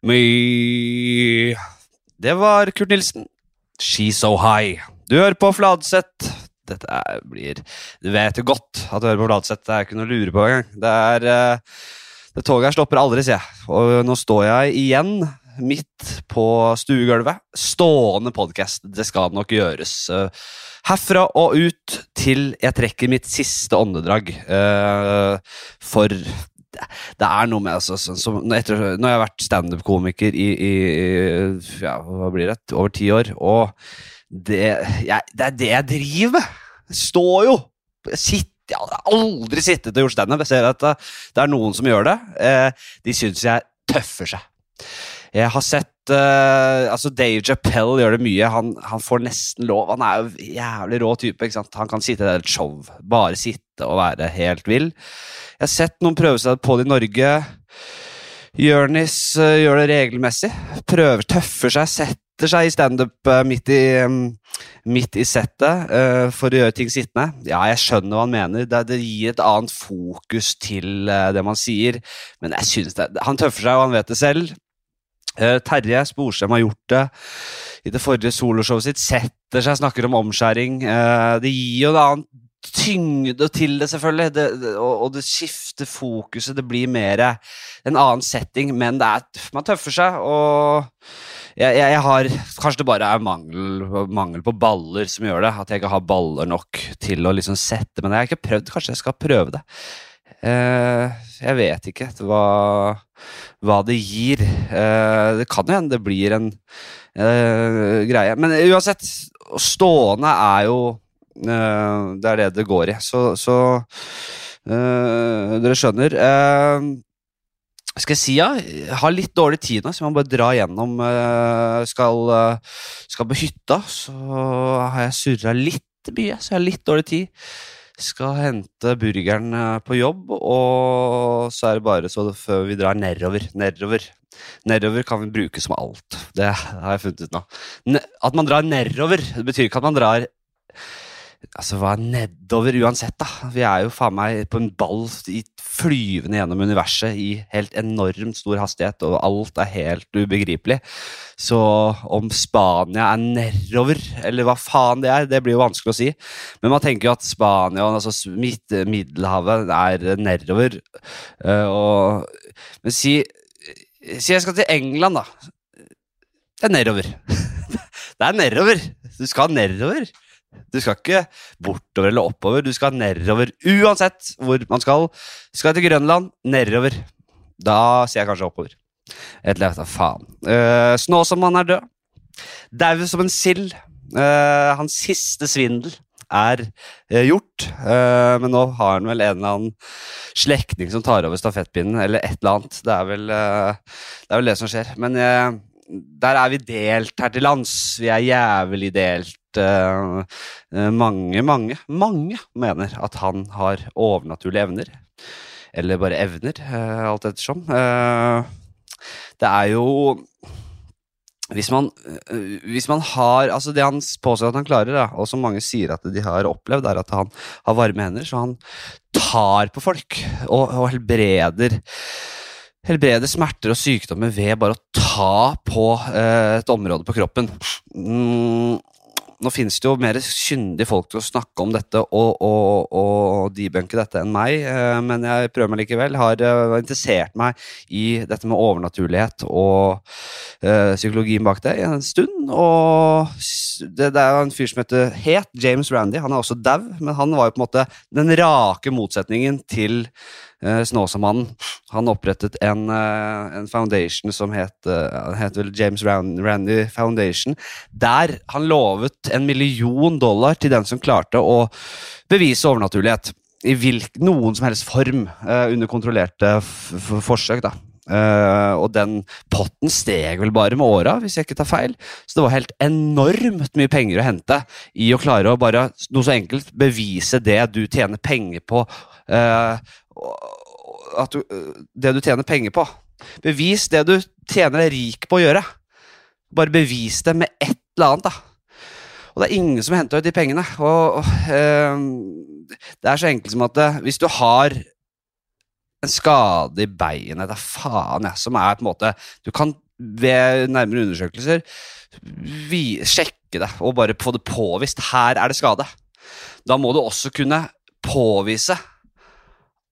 Me Det var Kurt Nilsen. She's So High. Du hører på Fladseth. Dette er, blir Du vet jo godt at du hører på Fladseth. Det er ikke noe å lure på engang. Det er uh, Det toget her stopper aldri, sier jeg. Og nå står jeg igjen midt på stuegulvet. Stående podkast. Det skal nok gjøres. Uh, herfra og ut til jeg trekker mitt siste åndedrag. Uh, for det er noe med altså, så, så, etter, Nå har jeg vært standup-komiker i, i, ja, hva blir det, over ti år, og det, jeg, det er det jeg driver med! Står jo! Sitter jeg har aldri sittet og gjort standup. Jeg ser at det, er noen som gjør det. Eh, de syns jeg tøffer seg. Jeg har sett uh, altså Dave Chappelle gjør det mye. Han, han, får nesten lov. Han er jo jævlig rå type. Han kan sitte i et show. Bare sitte og være helt vill. Jeg har sett noen prøve seg på det i Norge. Jørnis uh, gjør det regelmessig. Prøver, tøffer seg, setter seg i standup uh, midt, um, midt, i settet uh, for å gjøre ting sittende. Ja, jeg skjønner hva han mener. Det, det gir et annet fokus til det man sier. Men jeg synes det, han tøffer seg, og han vet det selv. Terje Sporsem har gjort det i det forrige soloshowet sitt. Setter seg, snakker om omskjæring. det gir jo et annet tyngde til det, selvfølgelig. Det, det, og, og, det skifter fokuset. Det blir mer en annen setting, men er, man tøffer seg. Og jeg, jeg, jeg har Kanskje det bare er mangel, mangel, på baller som gjør det. At jeg ikke har baller nok til å liksom sette Men jeg har ikke prøvd. Kanskje jeg skal prøve det. Uh, jeg vet ikke hva, hva det gir. Uh, det kan jo hende det blir en uh, greie. Men uansett, stående er jo Eh, det er det det går i. Så, så uh, dere skjønner. Uh, skal jeg si ja? Jeg har litt dårlig tid nå, så jeg må bare dra gjennom. Skal, skal på hytta, så har jeg surra litt mye, så jeg har litt dårlig tid. Skal hente burgeren på jobb, og så er det bare så før vi drar nedover. Nedover Nedover kan vi bruke som alt. Det har jeg funnet ut nå. At man drar nedover, det betyr ikke at man drar Altså, hva er nedover uansett, da? Vi er jo faen meg på en ball flyvende gjennom universet i helt enormt stor hastighet, og alt er helt ubegripelig. Så om Spania er nedover, eller hva faen det er, det blir jo vanskelig å si. Men man tenker jo at Spania, altså midt, Middelhavet, er nedover. Uh, og, men si, si jeg skal til England, da. Det er nedover. det er nedover. Du skal nedover. Du skal ikke bortover eller oppover, du skal nedover. Uansett hvor man skal. Skal til Grønland, nedover. Da sier jeg kanskje oppover. Et eller annet faen. Uh, man er død. Dau som en sild. Uh, hans siste svindel er uh, gjort. Men nå har han vel en eller annen slektning som tar over stafettpinnen, eller et eller annet. Det er vel, det, er vel det, som skjer. Men der er vi delt her til lands. Vi er jævlig delt uh, mange, mange, mange mener at han har overnaturlige evner. Eller bare evner, uh, alt ettersom. Uh, det er jo hvis man, hvis man, har altså Det han påstår at han klarer, da, og som mange sier at de har opplevd, er at han har varme hender. Så han tar på folk og, og helbreder helbreder smerter og sykdommer ved bare å ta på eh, et område på kroppen. Mm, nå finnes det jo mer kyndige folk til å snakke om dette og, og, og debunke dette enn meg, eh, men jeg prøver meg likevel. Har uh, interessert meg i dette med overnaturlighet og uh, psykologien bak det i en stund. Og det, det er en fyr som heter het James Randy. Han er også dau, men han var jo på en måte den rake motsetningen til Snåsamannen. Han opprettet en, uh, en foundation som het, uh, het James Randy Foundation, der han lovet en million dollar til den som klarte å bevise overnaturlighet. I hvilk, noen som helst form, under kontrollerte forsøk. da. Uh, og den potten steg vel bare med åra, hvis jeg ikke tar feil. Så det var helt enormt mye penger å hente i å klare å bare noe så enkelt bevise det du tjener penger på. Uh, at du, det du tjener penger på. Bevis det du tjener deg rik på å gjøre. Bare bevis det med et eller annet, da. Og det er ingen som henter ut de pengene. Og, og eh, Det er så enkelt som at det, hvis du har en skade i beinet, det faen jeg, som er på en måte Du kan ved nærmere undersøkelser vi, sjekke det og bare få det påvist. Her er det skade. Da må du også kunne påvise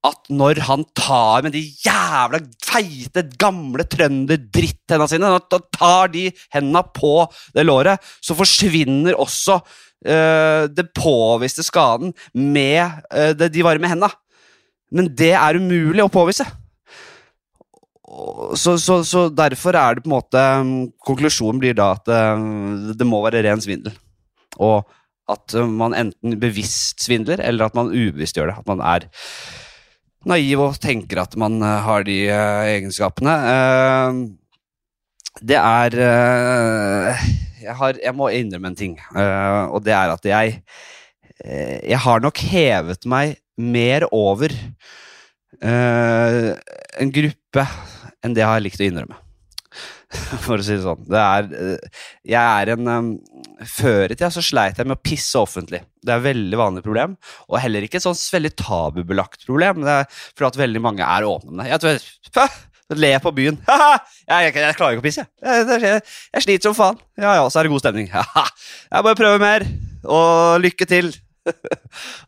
at når han tar med de jævla feite, gamle trønder-dritthendene sine, når han tar de hendene på det låret, så forsvinner også uh, det påviste skaden med uh, de varme hendene. Men det er umulig å påvise. Så, så, så, derfor er det på en måte Konklusjonen blir da at uh, det må være ren svindel. Og at man enten bevisst svindler, eller at man ubevisst gjør det. At man er naiv og tenker at man uh, har de uh, egenskapene. det er jeg, har, jeg, må innrømme en ting, og det er at jeg Jeg har nok hevet meg mer over en gruppe enn det jeg har likt å innrømme. For å si det sånn. Det er, eh, jeg er en Før i tida så sleit jeg med å pisse offentlig. Det er et veldig vanlig problem, og heller ikke et sånn veldig tabubelagt problem. Det er for at veldig mange er åpne om det. Jeg tror, Le på byen. Jeg, jeg, jeg, klarer ikke å pisse. Jeg, jeg, sliter som faen. Ja ja, så er det god stemning. Jeg bare prøver mer. Og lykke til.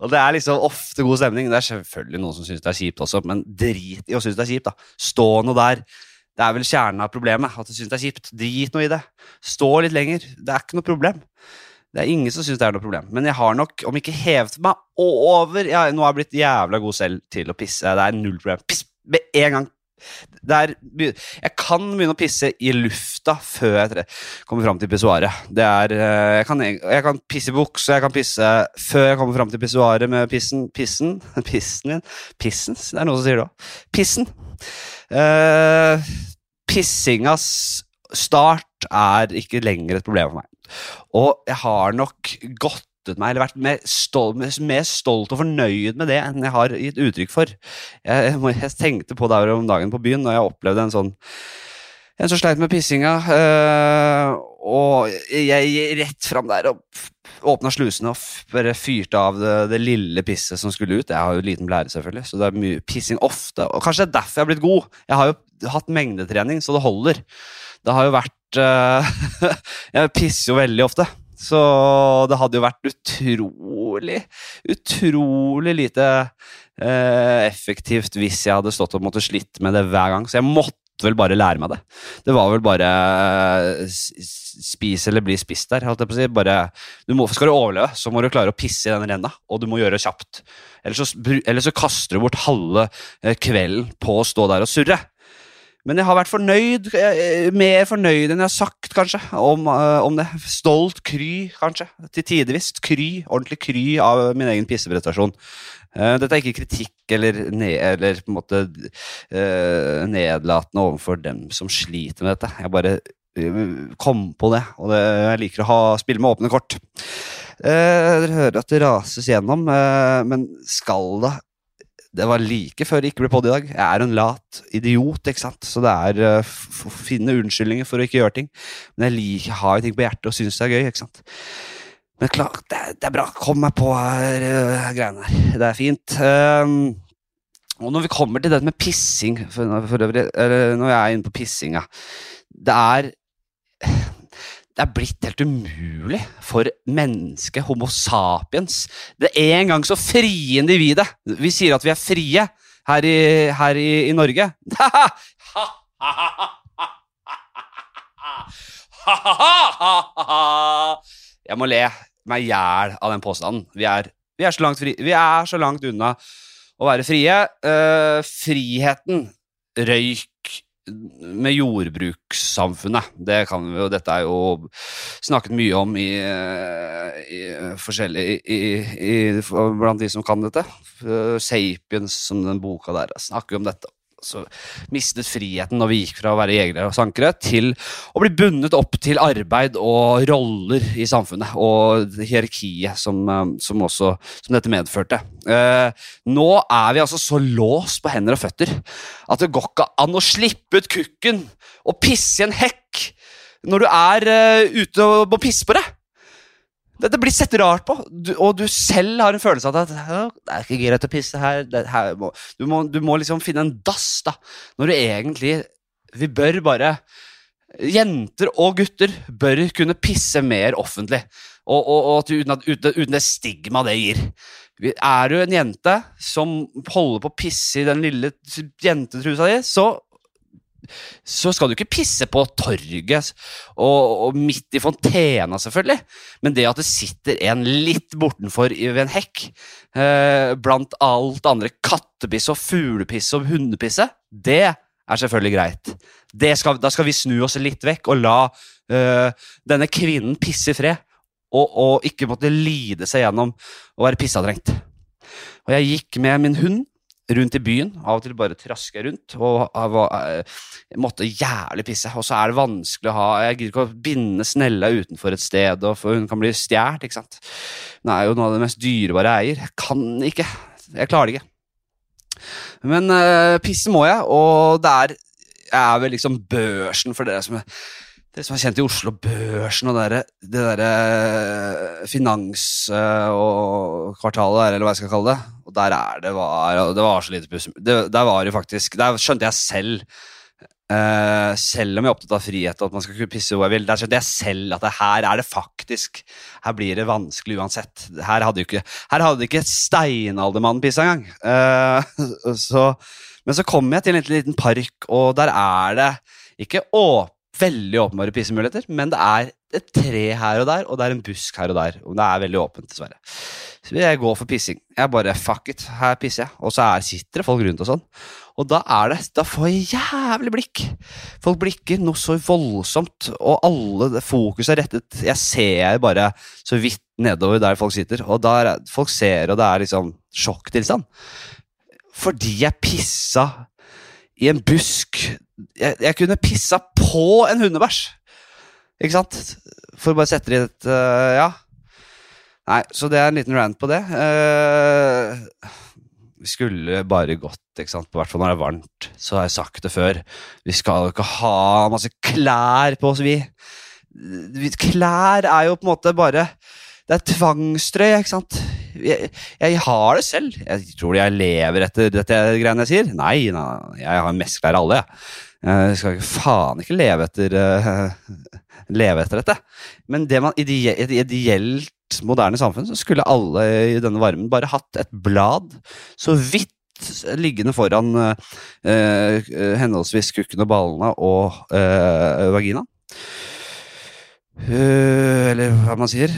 og det er liksom ofte god stemning. Det er selvfølgelig noen som syns det er kjipt også, men drit i å synes det er kjipt. da. Stå nå der. Det er vel kjernen av problemet, at du syns det er kjipt. Drit noe i det. Stå litt lenger. Det er ikke noe problem. Det er ingen som syns det er noe problem. Men jeg har nok, om ikke hevet meg over jeg, Nå har jeg blitt jævla god selv til å pisse. Det er null problem. Piss med en gang. Er, jeg kan begynne å pisse i lufta før jeg kommer fram til pissoaret. Eh, jeg, kan, jeg kan pisse i buksa, jeg kan pisse før jeg kommer fram til pissoaret med pissen. Pissen? Pissen min? Pissens? Det er noen som sier det òg. Pissen. Uh, pissingas start er ikke lenger et problem for meg. Og jeg har nok gått meg, eller vært mer stolt, mer stolt, og fornøyd med det enn jeg har gitt uttrykk for. Jeg, jeg tenkte på det om dagen på byen, og jeg opplevde en sånn en som sleit med pissinga, øh, og jeg rett fram der og åpna slusene og bare fyrte av det, det, lille pisset som skulle ut. Jeg har jo liten blære, selvfølgelig, så det er mye pissing ofte. Og kanskje det er derfor jeg har blitt god. Jeg har jo hatt mengdetrening, så det holder. Det har jo vært uh, Jeg pisser jo veldig ofte. Så det hadde jo vært utrolig, utrolig lite eh, effektivt hvis jeg hadde stått og måtte slitt med det hver gang. Så jeg måtte vel bare lære meg det. Det var vel bare eh, spis eller bli spist der. holdt jeg på å si. Bare, du må, skal du overleve, så må du klare å pisse i den renna, og du må gjøre det kjapt. Ellers så, eller så kaster du bort halve eh, kvelden på å stå der og surre. Men jeg har vært fornøyd, eh, mer fornøyd enn jeg har sagt, kanskje, om, uh, om det. Stolt, kry, kanskje. Til tidevis. Kry. Ordentlig kry av min egen pisseprestasjon. Uh, dette er ikke kritikk eller, ned, eller på en måte nedlatende overfor dem som sliter med dette. Jeg bare kom på det, og det, jeg liker å ha, spille med åpne kort. Dere hører at det rases gjennom, men skal det det var like før det ikke ble podd i dag. Jeg er en lat idiot, ikke sant. Så det er uh, å finne unnskyldninger for å ikke gjøre ting. Men jeg liker, har jo ting på hjertet og syns det er gøy, ikke sant. Men klar, det, det er bra. Kom meg på her, uh, greiene her. Det er fint. Um, og når vi kommer til det med pissing, for, for øvrig, eller når jeg er inne på pissinga Det er det er blitt helt umulig for mennesket, Homo sapiens, det er en gang så frie individet Vi sier at vi er frie her i, her i, i Norge. Jeg må le meg i hjel av den påstanden. Vi er, vi, er fri, vi er, så langt unna å være frie. Uh, friheten røyk med jordbrukssamfunnet. Det kan vi jo, dette er jo snakket mye om i, forskjellig i, i, Blant de som kan dette. Sapiens, som den boka der, snakker om dette så mistet friheten når vi gikk fra å være jegere og sankere til å bli bundet opp til arbeid og roller i samfunnet, og hierarkiet som, eh, som, også, som dette medførte. Eh, nå er vi altså så låst på hender og føtter at det går ikke an å slippe ut kukken og pisse i en hekk når du er uh, ute og må pisse på det. Dette blir sett rart på, du, og du selv har en følelse av at det er ikke greit å pisse her. her må, du, må, du, må, liksom finne en dass, da. Når du egentlig Vi bør bare jenter og gutter bør kunne pisse mer offentlig. Og, og, og at uten, uten, uten det stigma det gir. Er du en jente som holder på å pisse i den lille jentetrusa di, så så skal du ikke pisse på torget og, og midt i fontena, selvfølgelig. Men det at det sitter en litt bortenfor ved en hekk, eh, blant alt andre kattepiss og fuglepiss og hundepisse, det er selvfølgelig greit. Skal, da skal vi snu oss litt vekk og la eh, denne kvinnen pisse i fred. Og, og, ikke måtte lide seg gjennom å være pissadrengt. Og jeg gikk med min hund rundt i byen. Av og til bare traska rundt. Og jeg eh, måtte jævlig pisse. Og så er det vanskelig å ha Jeg gidder ikke å binde snella utenfor et sted, for hun kan bli stjålet. ikke sant? Hun er jo noe av det mest dyrebare jeg eier. Jeg kan ikke. Jeg klarer det ikke. Men uh, pisse må jeg, og det er er vel liksom børsen for dere som er som er kjent i Oslo, børsen og det derre der eh, finans- eh, og kvartalet der, eller hva jeg skal kalle det. Og der er det var, det var så lite puss. Der var det faktisk Der skjønte jeg selv uh, Selv om jeg er opptatt av frihet og at man skal kunne pisse hvor jeg vil, der skjønte jeg selv at det her er det faktisk Her blir det vanskelig uansett. Her hadde jo ikke Her hadde ikke steinaldermannen pissa engang. Uh, så, men så kom jeg til en liten park, og der er det ikke å, veldig åpenbare pissemuligheter, men det er et tre her og der, og det er en busk her og der. Og det er veldig åpent, dessverre. Så jeg gå for pissing. Jeg bare fuck it, her pisser jeg. Og så er, sitter det folk rundt og sånn. Og da er det Da får jeg jævlig blikk. Folk blikker noe så voldsomt, og alle fokus er rettet Jeg ser bare så vidt nedover der folk sitter, og da folk ser, og det er liksom sjokktilstand. Fordi jeg pissa i en busk jeg, jeg, kunne pissa på en hundebæsj! Ikke sant? For å bare sette det i et uh, Ja. Nei, så det er en liten rant på det. Uh, vi skulle bare gått, ikke sant, på hvert fall når det er varmt. Så har jeg sagt det før. Vi skal jo ikke ha masse klær på oss, vi. Klær er jo på en måte bare Det er tvangstrøye, ikke sant jeg, jeg, har det selv. Jeg tror jeg lever etter dette greiene jeg sier. Nei, nei jeg har mest klær alle, jeg. Jeg skal faen ikke leve etter, uh, leve etter dette. Men det man, i et ideelt moderne samfunn så skulle alle i denne varmen bare hatt et blad så vidt liggende foran uh, uh, henholdsvis kukken og ballene og vagina. eller hva man sier.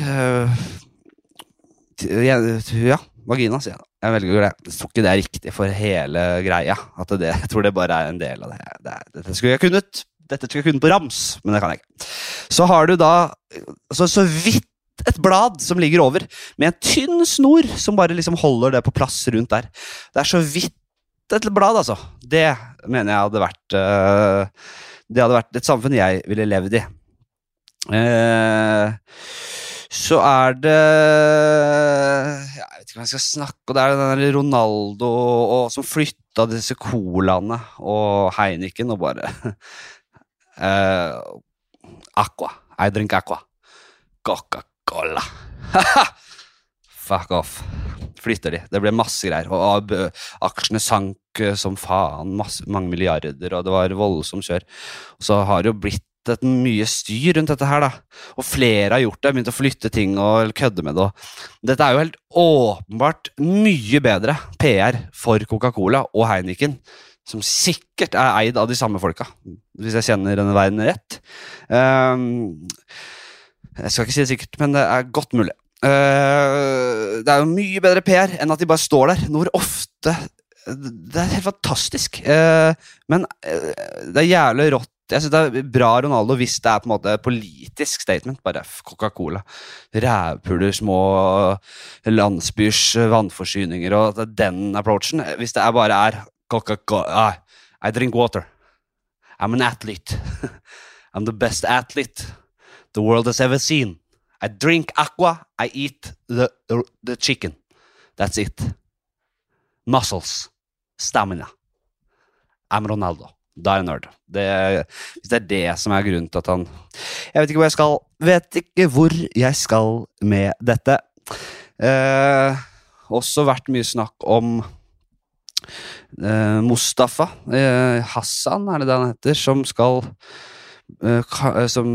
ja, vagina, sier jeg. Jeg velger det. Jeg tror ikke det er riktig for hele greia. At det, jeg tror det bare er en del av det. det det skulle jeg kunnet. Dette skal jeg kunne på rams, men det kan jeg ikke. Så har du da så, så vidt et blad som ligger over, med en tynn snor som bare liksom holder det på plass rundt der. Det er så vidt et blad, altså. Det mener jeg hadde vært uh, Det hadde vært et samfunn jeg ville levd i. Uh, så er det Jeg vet ikke hva jeg skal snakke om. Det er den der Ronaldo og, som flytta disse colaene og Heineken og bare uh, Aqua. I drink aqua. Coca-Cola. Fuck off. Flytter de. Det ble masse greier. Og aksjene sank eh, som faen. Masse, mange milliarder, og det var voldsomt kjør. Og så har det jo blitt et mye styr rundt dette her, da. Og flere har gjort det, begynt å flytte ting og kødde med det. Dette er jo helt åpenbart mye bedre PR for Coca-Cola og Heineken, som sikkert er eid av de samme folka, hvis jeg kjenner denne verden rett. Um, jeg skal ikke si det sikkert, men det er godt mulig. Uh, det er jo mye bedre PR enn at de bare står der. Hvor ofte Det er helt fantastisk. Uh, men uh, det er jævlig rått jeg synes det er bra Ronaldo hvis det er på en måte politisk statement. Bare Coca-Cola. Rævpuler små landsbyers vannforsyninger og den approachen. Hvis det bare er Coca-Cola I drink water. I'm an athlete. I'm the best athlete the world has ever seen. I drink aqua. I eat the, the chicken. That's it. Muscles. Stamina. I'm Ronaldo. Jeg nerd. Det, hvis det er det som er grunnen til at han Jeg vet ikke hvor jeg skal Vet ikke hvor jeg skal med dette. Eh, også vært mye snakk om Mustafa eh, Hassan, er det det han heter, som skal eh, eh, som,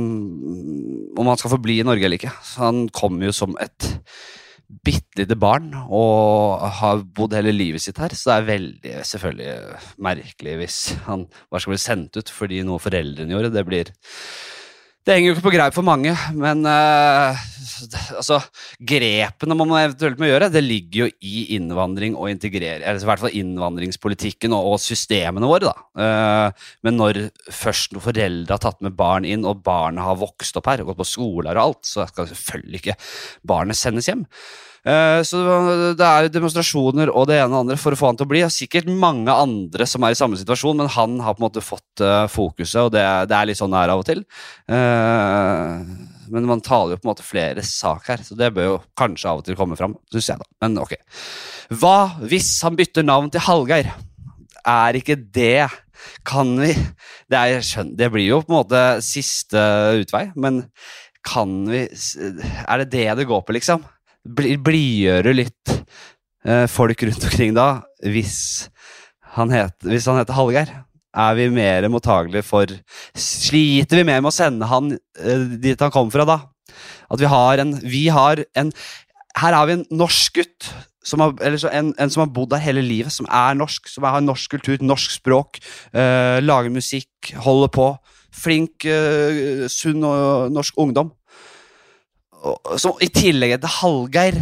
om han skal få bli i Norge eller ikke. Han kommer jo som et bitte lite barn og har bodd hele livet sitt her, så det er veldig selvfølgelig merkelig hvis han bare skal bli sendt ut fordi noe foreldrene gjorde. Det blir det henger jo ikke på greip for mange, men uh, altså, grepene man eventuelt må gjøre, det ligger jo i innvandring og integrering, eller i hvert fall innvandringspolitikken og, og systemene våre. da. Uh, men når først noen foreldre har tatt med barn inn, og barnet har vokst opp her og gått på skoler og alt, så skal selvfølgelig ikke barnet sendes hjem. Eh, Så det er jo demonstrasjoner og det ene og det andre for å få han til å bli. Og sikkert mange andre som er i samme situasjon, men han har på en måte fått eh, fokuset, og det, er- det er litt sånn det er av og til. Eh, Men man taler jo på en måte flere sak her, så det bør jo kanskje av og til komme fram, Synes jeg, da. Men ok. Hva hvis han bytter navn til Hallgeir? Er ikke det Kan vi Det, er, det blir jo på en måte siste utvei, men kan vi Er det det det går på, liksom? Bli- Blidgjøre litt eh, folk rundt omkring da, hvis han, het, hvis han heter Hallgeir? Er vi mer mottagelige for Sliter vi mer med å sende han eh, dit han kom fra da? At vi har en Vi har en Her har vi en norsk gutt som har, så en, en som har bodd der hele livet, som er norsk, som har norsk kultur, norsk språk, eh, lager musikk, holder på. Flink, eh, sunn og norsk ungdom. Som i tillegg til Hallgeir,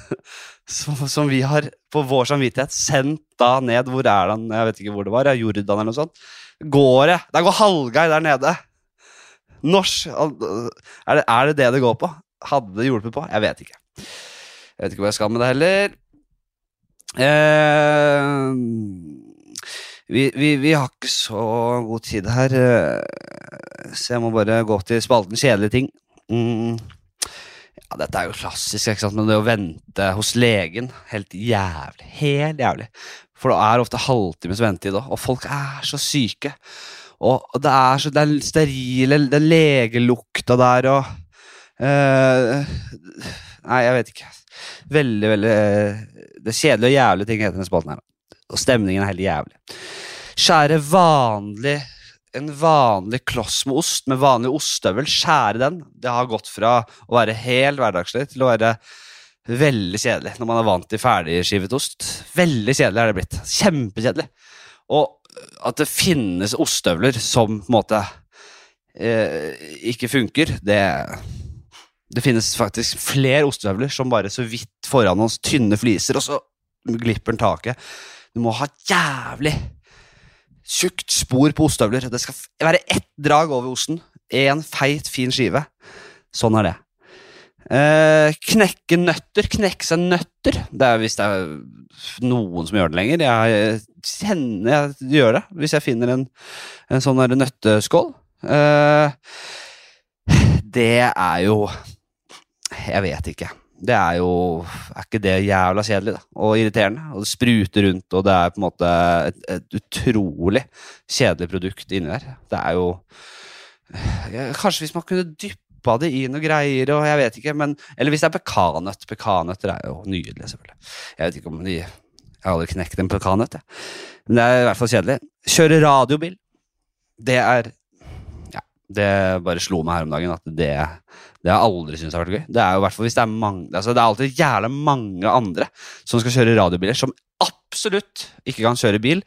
som, som vi har på vår samvittighet sendt da ned Hvor er han? Jeg vet ikke hvor det var. ja, Jordan eller noe sånt. Går det? Der går Hallgeir der nede. Norsk er det, er det det det går på? Hadde det hjulpet på? Jeg vet ikke. Jeg vet ikke hvor jeg skal med det heller. Eh, vi, vi, vi har ikke så god tid her, eh, så jeg må bare gå til spalten kjedelige ting. Mm. Ja, dette er jo klassisk, ikke sant? men det å vente hos legen Helt jævlig. Helt jævlig. For det er ofte halvtimes ventetid og folk er så syke. Og det er så det er sterile Den legelukta der og uh, Nei, jeg vet ikke. Veldig, veldig uh, Det kjedelige og jævlige ting heter denne spalten her. Og stemningen er helt jævlig. Kjære vanlig en vanlig kloss med ost med vanlig ostehøvel, skjære den. Det har gått fra å være helt hverdagslig til å være veldig kjedelig når man er vant til ferdigskivet ost. Veldig kjedelig er det blitt. Kjempekjedelig. Og at det finnes ostehøvler som på en måte eh, ikke funker, det Det finnes faktisk flere ostehøvler som bare så vidt foran oss tynne fliser, og så glipper den taket. Du må ha jævlig tjukt spor på ostehøvler. Det skal være ett drag over osten. Én feit, fin skive. Sånn er det. Eh, knekke nøtter. Knekke seg nøtter. Det er hvis det er noen som gjør det lenger. Jeg kjenner jeg gjør det, hvis jeg finner en, en sånn nøtteskål. Eh, det er jo Jeg vet ikke. Det er jo Er ikke det jævla kjedelig, da? Og irriterende? Og det spruter rundt, og det er på en måte et, et utrolig kjedelig produkt inni der. Det er jo Kanskje hvis man kunne dyppa det i noe greier, og jeg vet ikke, men Eller hvis det er pekanøtt. Pekanøtter er jo nydelige, selvfølgelig. Jeg vet ikke om de Jeg har aldri knekt en pekanøtt, jeg. Men det er i hvert fall kjedelig. Kjøre radiobil. Det er det bare slo meg her om dagen at det det har jeg aldri syntes har vært gøy. Det er jo hvert hvis det er mange altså Det er alltid jævla mange andre som skal kjøre radiobiler, som absolutt ikke kan kjøre bil.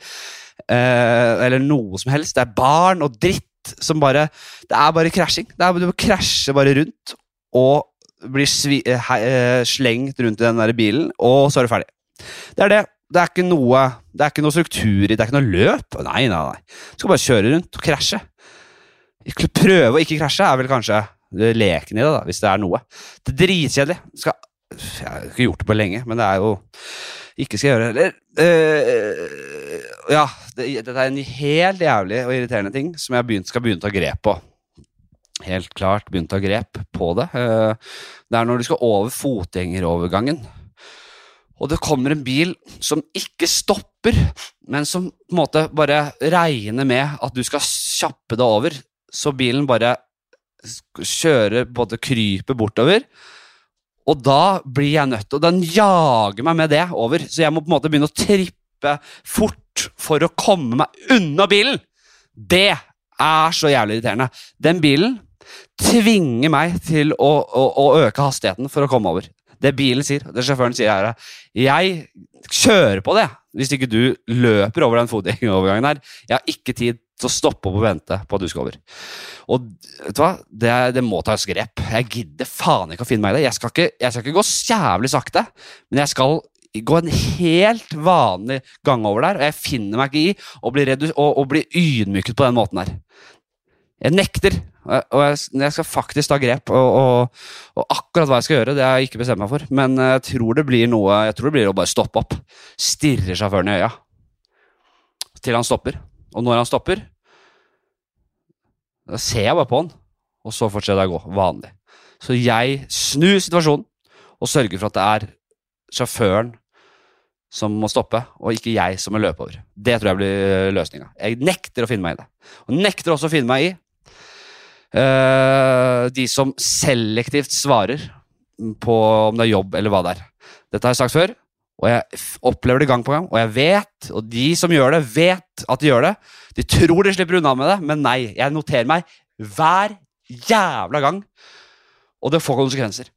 Eh, eller noe som helst. Det er barn og dritt som bare Det er bare krasjing. Er, du krasjer bare rundt og blir svi, he, eh, slengt rundt i den der bilen, og så er du ferdig. Det er det. Det er ikke noe Det er ikke noe struktur i det. er ikke noe løp. Nei, nei, nei. Du skal bare kjøre rundt og krasje. Prøve å ikke krasje er vel kanskje leken i det, da, hvis det er noe. Det er dritkjedelig. Skal, jeg har ikke gjort det på lenge, men det er jo Ikke skal jeg gjøre heller. Uh, ja, det, dette er en helt jævlig og irriterende ting som jeg begynt, skal begynne å ta grep på. Helt klart begynne å ta grep på det. Uh, det er når du skal over fotgjengerovergangen. Og det kommer en bil som ikke stopper, men som på en måte bare regner med at du skal kjappe deg over. Så bilen bare sk- både måte bortover. Og da blir jeg nødt til Og den jager meg med det over, så jeg må på en måte begynne å trippe fort for å komme meg unna bilen. Det er så jævlig irriterende. Den bilen tvinger meg til å, å, å øke hastigheten for å komme over. Det bilen sier, det sjåføren sier, er jeg kjører på det hvis ikke du løper over den fotgjengerovergangen her. Jeg har ikke tid til å stoppe opp og vente på at du skal over. Og vet du hva? Det, det må tas grep. Jeg gidder faen ikke å finne meg i det. Jeg skal ikke, jeg skal ikke gå jævlig sakte, men jeg skal gå en helt vanlig gang over der, og jeg finner meg ikke i å bli, og, og bli ydmyket på den måten her. Jeg nekter, og jeg, jeg skal faktisk ta grep. Og, og, og, akkurat hva jeg skal gjøre, det har jeg ikke bestemt meg for. Men jeg tror det blir noe Jeg tror det blir å bare stoppe opp. Stirre sjåføren i øya. Til han stopper. Og når han stopper, da ser jeg bare på han, og så fortsetter jeg å gå vanlig. Så jeg snur situasjonen og sørger for at det er sjåføren som må stoppe, og ikke jeg som må løpe over. Det tror jeg blir løsninga. Jeg nekter å finne meg i det. Og nekter også å finne meg i de som selektivt svarer på om det er jobb eller hva det er. Dette har jeg sagt før, og jeg opplever det gang på gang. Og jeg vet, og de som gjør det, vet at de gjør det. De tror de slipper unna med det, men nei. Jeg noterer meg hver jævla gang, og det får konsekvenser.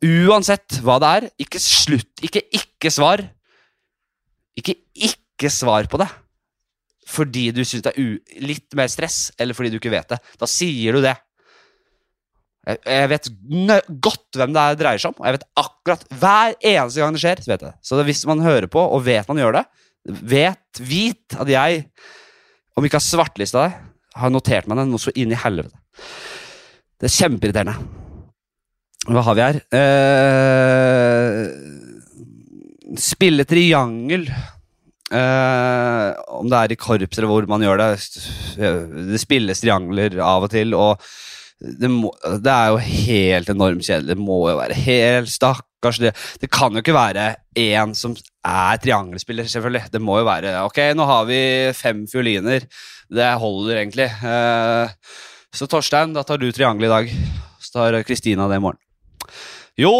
Uansett hva det er, ikke slutt. Ikke ikke svar. Ikke ikke svar på det. Fordi du syns det er litt mer stress, eller fordi du ikke vet det. Da sier du det. Jeg, jeg vet godt hvem det dreier seg om, og jeg vet akkurat hver eneste gang det skjer. Så vet jeg Så hvis man hører på og vet man gjør det, vet, vit at jeg, om ikke har svartlista deg, har notert meg det noe så inn i helvete. Det er kjempeirriterende. Hva har vi her? Eh, spille triangel. Eh, om det er i korps eller hvor man gjør det. Det spilles triangler av og til, og det, må, det er jo helt enormt kjedelig. Det må jo være helt stakkars. Det, det kan jo ikke være én som er triangelspiller, selvfølgelig. Det må jo være Ok, nå har vi fem fioliner. Det holder egentlig. Eh, så Torstein, da tar du triangelet i dag. Så tar Kristina det i morgen. Jo,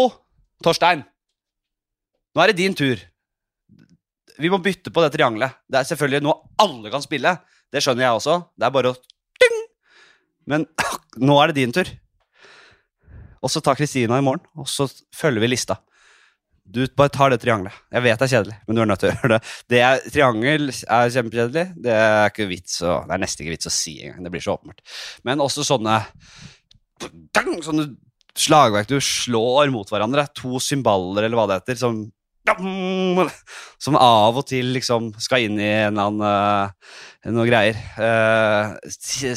Torstein. Nå er det din tur. Vi må bytte på det triangelet. Det er selvfølgelig noe alle kan spille. Det skjønner jeg også. Det er bare å ding! Men nå er det din tur. Og så tar Kristina i morgen, og så følger vi lista. Du bare tar det triangelet. Jeg vet det er kjedelig, men du er nødt til å gjøre det. det er, triangel er kjempekjedelig. Det er ikke vits å, det er nesten ikke vits å si engang. Det blir så åpenbart. Men også sånne Sånne slagverk du slår mot hverandre. To cymbaler, eller hva det heter, som som av og til liksom skal inn i en eller annen uh, greier. Uh,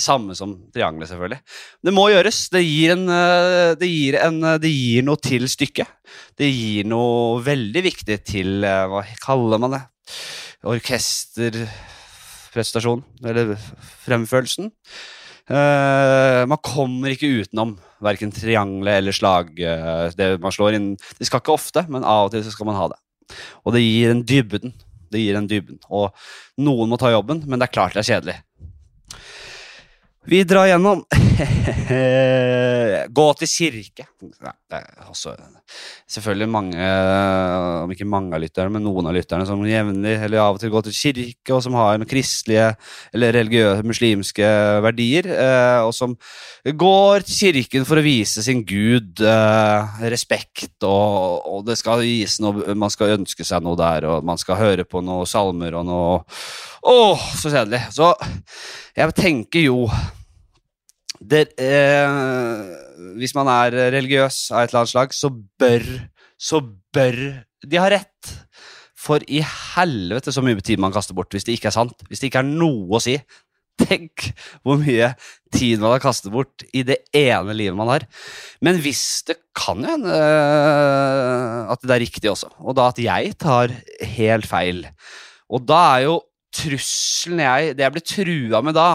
samme som triangelet, selvfølgelig. Det må gjøres. Det gir, en, uh, det, gir en, det gir, noe til stykket. Det gir noe veldig viktig til Hva kaller man det? Orkesterprestasjon. Eller fremførelsen. Uh, man kommer ikke utenom verken triangelet eller slag. Uh, det man slår inn Det skal ikke ofte, men av og til skal man ha det. Og det gir en dybden. Det gir en dybden. Og noen må ta jobben, men det er klart det er kjedelig. Vi drar gjennom Gå til kirke. er også selvfølgelig mange, om ikke mange av lytterne, men noen av lytterne som jevnlig eller av og til går til kirke, og som har kristelige eller religiøse muslimske verdier, eh, og som går til kirken for å vise sin gud eh, respekt, og, og det skal gis noe Man skal ønske seg noe der, og man skal høre på noen salmer og noe Å, så kjedelig. Så jeg tenker jo det, eh, Hvis man er religiøs av et eller annet slag, så bør, så bør de ha rett. For i helvete så mye tid man kaster bort hvis det ikke er sant. Hvis det ikke er noe å si. Tenk hvor mye tid man har kastet bort i det ene livet man har. Men hvis det kan jo hende uh, at det er riktig også, og da at jeg tar helt feil. Og da er jo trusselen jeg Det jeg blir trua med da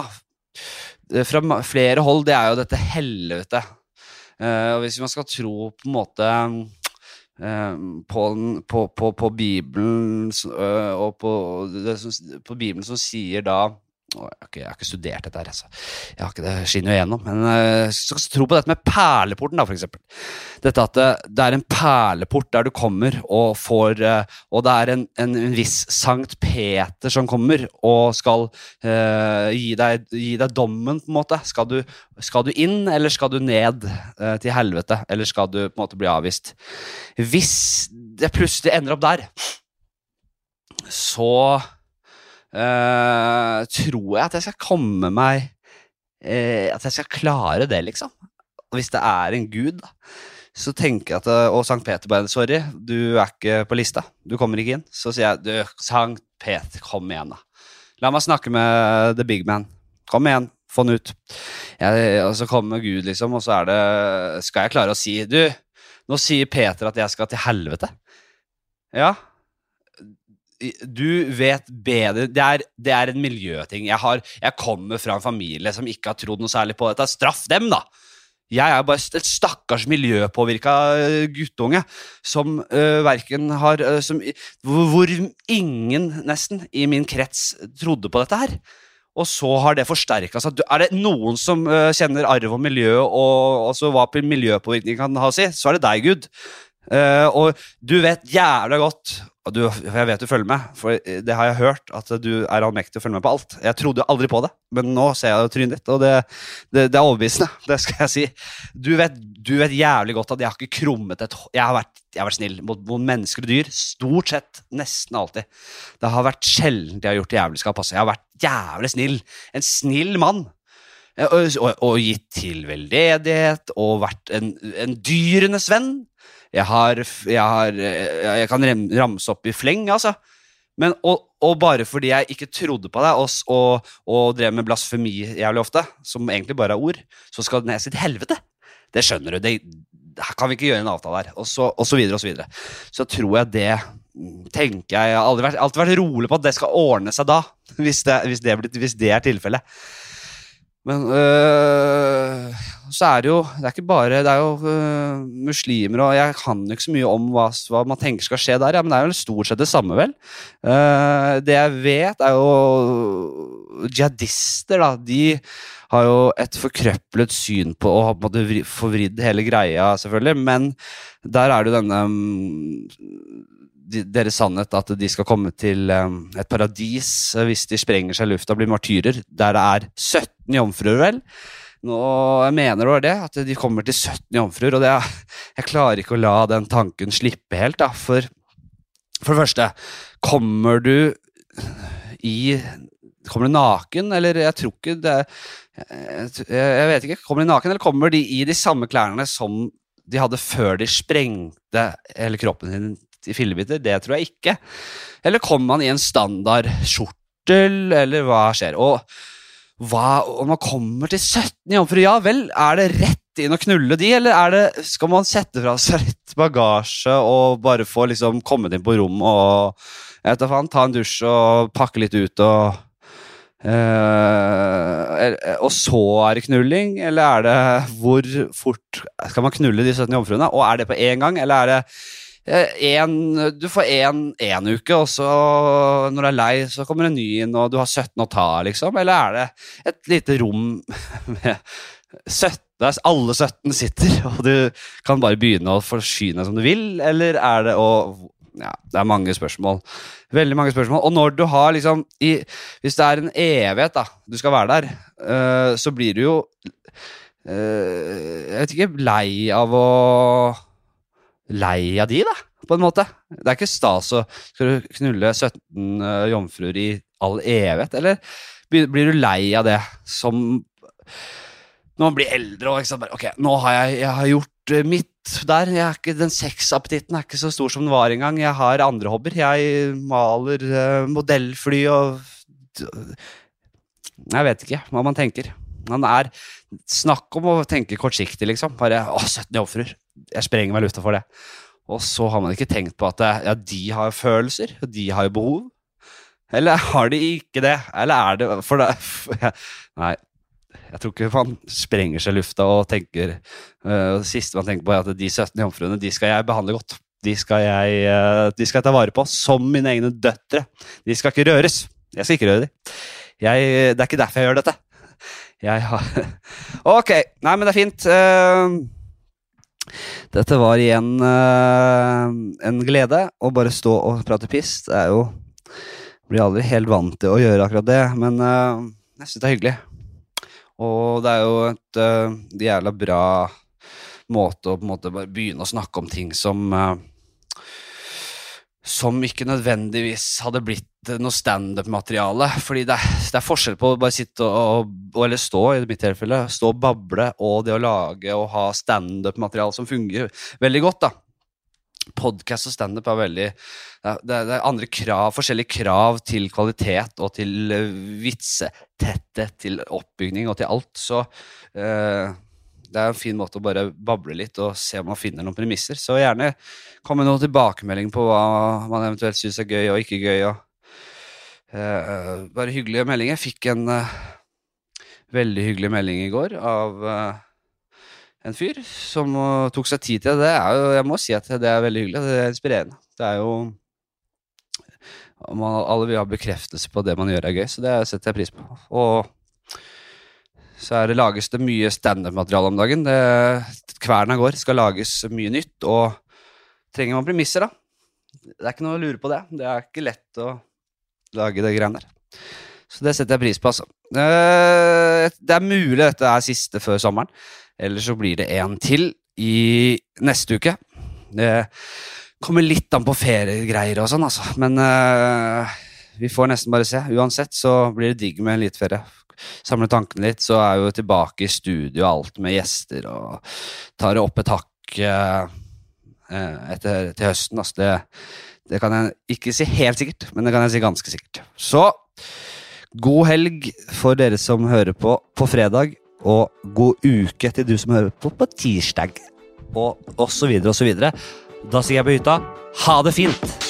Eh, fra flere hold, det er jo dette helvete. Uh, og hvis man skal tro på en måte uh, på, på, på, på, Bibelen og på, på, Bibelen som sier da jeg har, ikke, jeg har ikke studert dette her, altså. Jeg har ikke det skinner jo igjennom. Men uh, så tro på dette med perleporten, da, eksempel. Dette at det, det er en perleport der du kommer og får uh, Og det er en, en, en, viss Sankt Peter som kommer og skal gi, deg, gi, deg, dommen, på en måte. Skal du, skal du inn, eller skal du ned til helvete? Eller skal du på en måte bli avvist? Hvis det plutselig ender opp der, så uh, tror jeg at jeg skal komme meg uh, At jeg skal klare det, liksom. Hvis det er en gud, da, så tenker jeg at eh, Og Sankt Peter bare Sorry, du er ikke på lista. Du kommer ikke inn. Så sier jeg du, Sankt Peter, kom igjen, da. La meg snakke med the big man. Kom igjen, få den ut. Jeg, og så kommer Gud, liksom, og så er det Skal jeg klare å si Du, nå sier Peter at jeg skal til helvete. Ja, du vet bedre det er, det er en miljøting. Jeg, har, jeg, kommer fra en familie som ikke har trodd noe særlig på dette. Straff dem, da! Jeg er bare et stakkars miljøpåvirka øh, guttunge som uh, verken har uh, som, hvor, hvor ingen, nesten, i min krets trodde på dette her. Og så har det forsterka seg. Er det noen som uh, kjenner arv og miljø, og også hva miljøpåvirkning kan ha å si, så er det deg, Gud. Uh, og du vet jævla godt og du, jeg vet du følger med, for det har jeg hørt, at du er allmektig og følger med på alt. Jeg trodde jo aldri på det, men nå ser jeg trynet ditt, og det, det, det, er overbevisende. Det skal jeg si. Du vet, du vet, jævlig godt at jeg har ikke krummet et Jeg har vært, jeg har vært snill mot, mot, mennesker og dyr. Stort sett. Nesten alltid. Det har vært sjelden jeg har gjort jævelskap. Altså. Jeg har vært jævlig snill. En snill mann. Og, og, og gitt til veldedighet og vært en, en dyrenes venn. Jeg har, jeg, har, jeg kan ramse opp i fleng, altså. Men, og, og, bare fordi jeg ikke trodde på deg og, og, og, drev med blasfemi jævlig ofte, som egentlig bare er ord, så skal den sitt helvete. Det skjønner du. Det, kan vi ikke gjøre en avtale her. Og så, og så videre og så videre. Så tror jeg det tenker jeg, jeg har aldri vært, alltid vært rolig på at det skal ordne seg da. Hvis det, hvis det, hvis det er tilfellet. Men øh, så er det jo Det er ikke bare Det er jo uh, muslimer, og jeg kan jo ikke så mye om hva, hva, man tenker skal skje der, ja, men det er jo stort sett det samme, vel. Uh, det jeg vet, er jo Jihadister, da. De har jo et forkrøplet syn på å på forvridd hele greia, selvfølgelig, men der er det jo denne um, deres sannhet at de skal komme til um, et paradis hvis de sprenger seg i lufta og blir martyrer, der det er 17 jomfruer, vel. Nå, jeg mener det var det, at de kommer til 17 jomfruer, og det, jeg klarer ikke å la den tanken slippe helt, da, for for det første, kommer du i Kommer du naken, eller jeg tror ikke det jeg, jeg vet ikke. Kommer de naken, eller kommer de i de samme klærne som de hadde før de sprengte hele kroppen sin i fillebiter? Det tror jeg ikke. Eller kommer man i en standard skjortel, eller hva skjer? Og hva om man kommer til 17 jomfruer? Ja vel, er det rett inn å knulle de, eller er det, skal man sette fra seg litt bagasje og bare få liksom kommet inn på rom og jeg vet da faen, ta en dusj og pakke litt ut og Uh, og så er det knulling, eller er det hvor fort skal man knulle de 17 jomfruene? Og er det på én gang, eller er det en, du får én uke, og så når du er lei, så kommer en ny inn, og du har 17 å ta, liksom? Eller er det et lite rom med 17 der alle 17 sitter, og du kan bare begynne å forsyne som du vil? Eller er det å Ja, det er mange spørsmål. Veldig mange spørsmål. Og når du har liksom i, Hvis det er en evighet da, du skal være der, øh, så blir du jo øh, Jeg vet ikke Lei av å lei av de, da, på en måte. Det er ikke stas å skal du knulle 17 uh, eh, jomfruer i all evighet, eller blir du lei av det som Når man blir eldre og bare, Ok, nå har jeg, jeg har gjort uh, mitt der. Er ikke, den sexappetitten er ikke så stor som den var engang. Jeg har andre hobbyer. Jeg maler uh, modellfly og Jeg vet ikke hva man tenker. Man er Snakk om å tenke kortsiktig, liksom. Bare å, 17 jomfruer jeg sprenger meg lufta for det. Og så har man ikke tenkt på at ja, de har følelser, og de har jo behov. Eller har de ikke det? Eller er det For det Nei. Jeg tror ikke man sprenger seg lufta og tenker uh, Det siste man tenker på, er at de 17 jomfruene de skal jeg behandle godt. De skal jeg, uh, de skal jeg ta vare på som mine egne døtre. De skal ikke røres. Jeg skal ikke røre dem. Jeg, det er ikke derfor jeg gjør dette. Jeg har Ok, nei, men det er fint. Uh, dette var igjen uh, en glede å bare stå og prate piss. Det er jo Blir aldri helt vant til å gjøre akkurat det, men uh, jeg syns det er hyggelig. Og det er jo et uh, jævla bra måte å på en måte bare begynne å snakke om ting som som ikke nødvendigvis hadde blitt noe standup-materiale. Fordi det er, det er, forskjell på å bare sitte og, eller stå, i mitt tilfelle, stå og bable, og det å lage og ha standup-materiale som fungerer veldig godt. da. Podkast og standup er veldig det er, det er, andre krav, forskjellige krav til kvalitet og til vitsetetthet, til oppbygning og til alt. Så eh, det er en fin måte å bare bable litt og se om man finner noen premisser. Så gjerne kom med noen tilbakemelding på hva man eventuelt syns er gøy og ikke gøy. Og, uh, bare hyggelige meldinger. Jeg fikk en uh, veldig hyggelig melding i går av uh, en fyr som tok seg tid til det. Er jo, jeg må si at det er veldig hyggelig. Det er inspirerende. Det er jo man, Alle vil ha bekreftelse på at det man gjør, er gøy, så det setter jeg pris på. Og så er det, lages det mye standup-materiale om dagen. Kverna går, skal lages mye nytt, og trenger man premisser, da? Det er ikke noe å lure på det. Det er ikke lett å lage det greiene der. Så det setter jeg pris på, altså. Eh, det er mulig dette er siste før sommeren. Eller så blir det en til i neste uke. Det kommer litt an på feriegreier og sånn, altså. Men uh, vi får nesten bare se. Uansett så blir det digg med en liten ferie samle tankene litt, så er jeg jo tilbake i studio alt med gjester og tar det opp et hakk eh, etter, til høsten. Altså det, det kan jeg ikke si helt sikkert, men det kan jeg si ganske sikkert. Så god helg for dere som hører på på fredag, og god uke til du som hører på på tirsdag, og osv. osv. Da sier jeg på hytta ha det fint!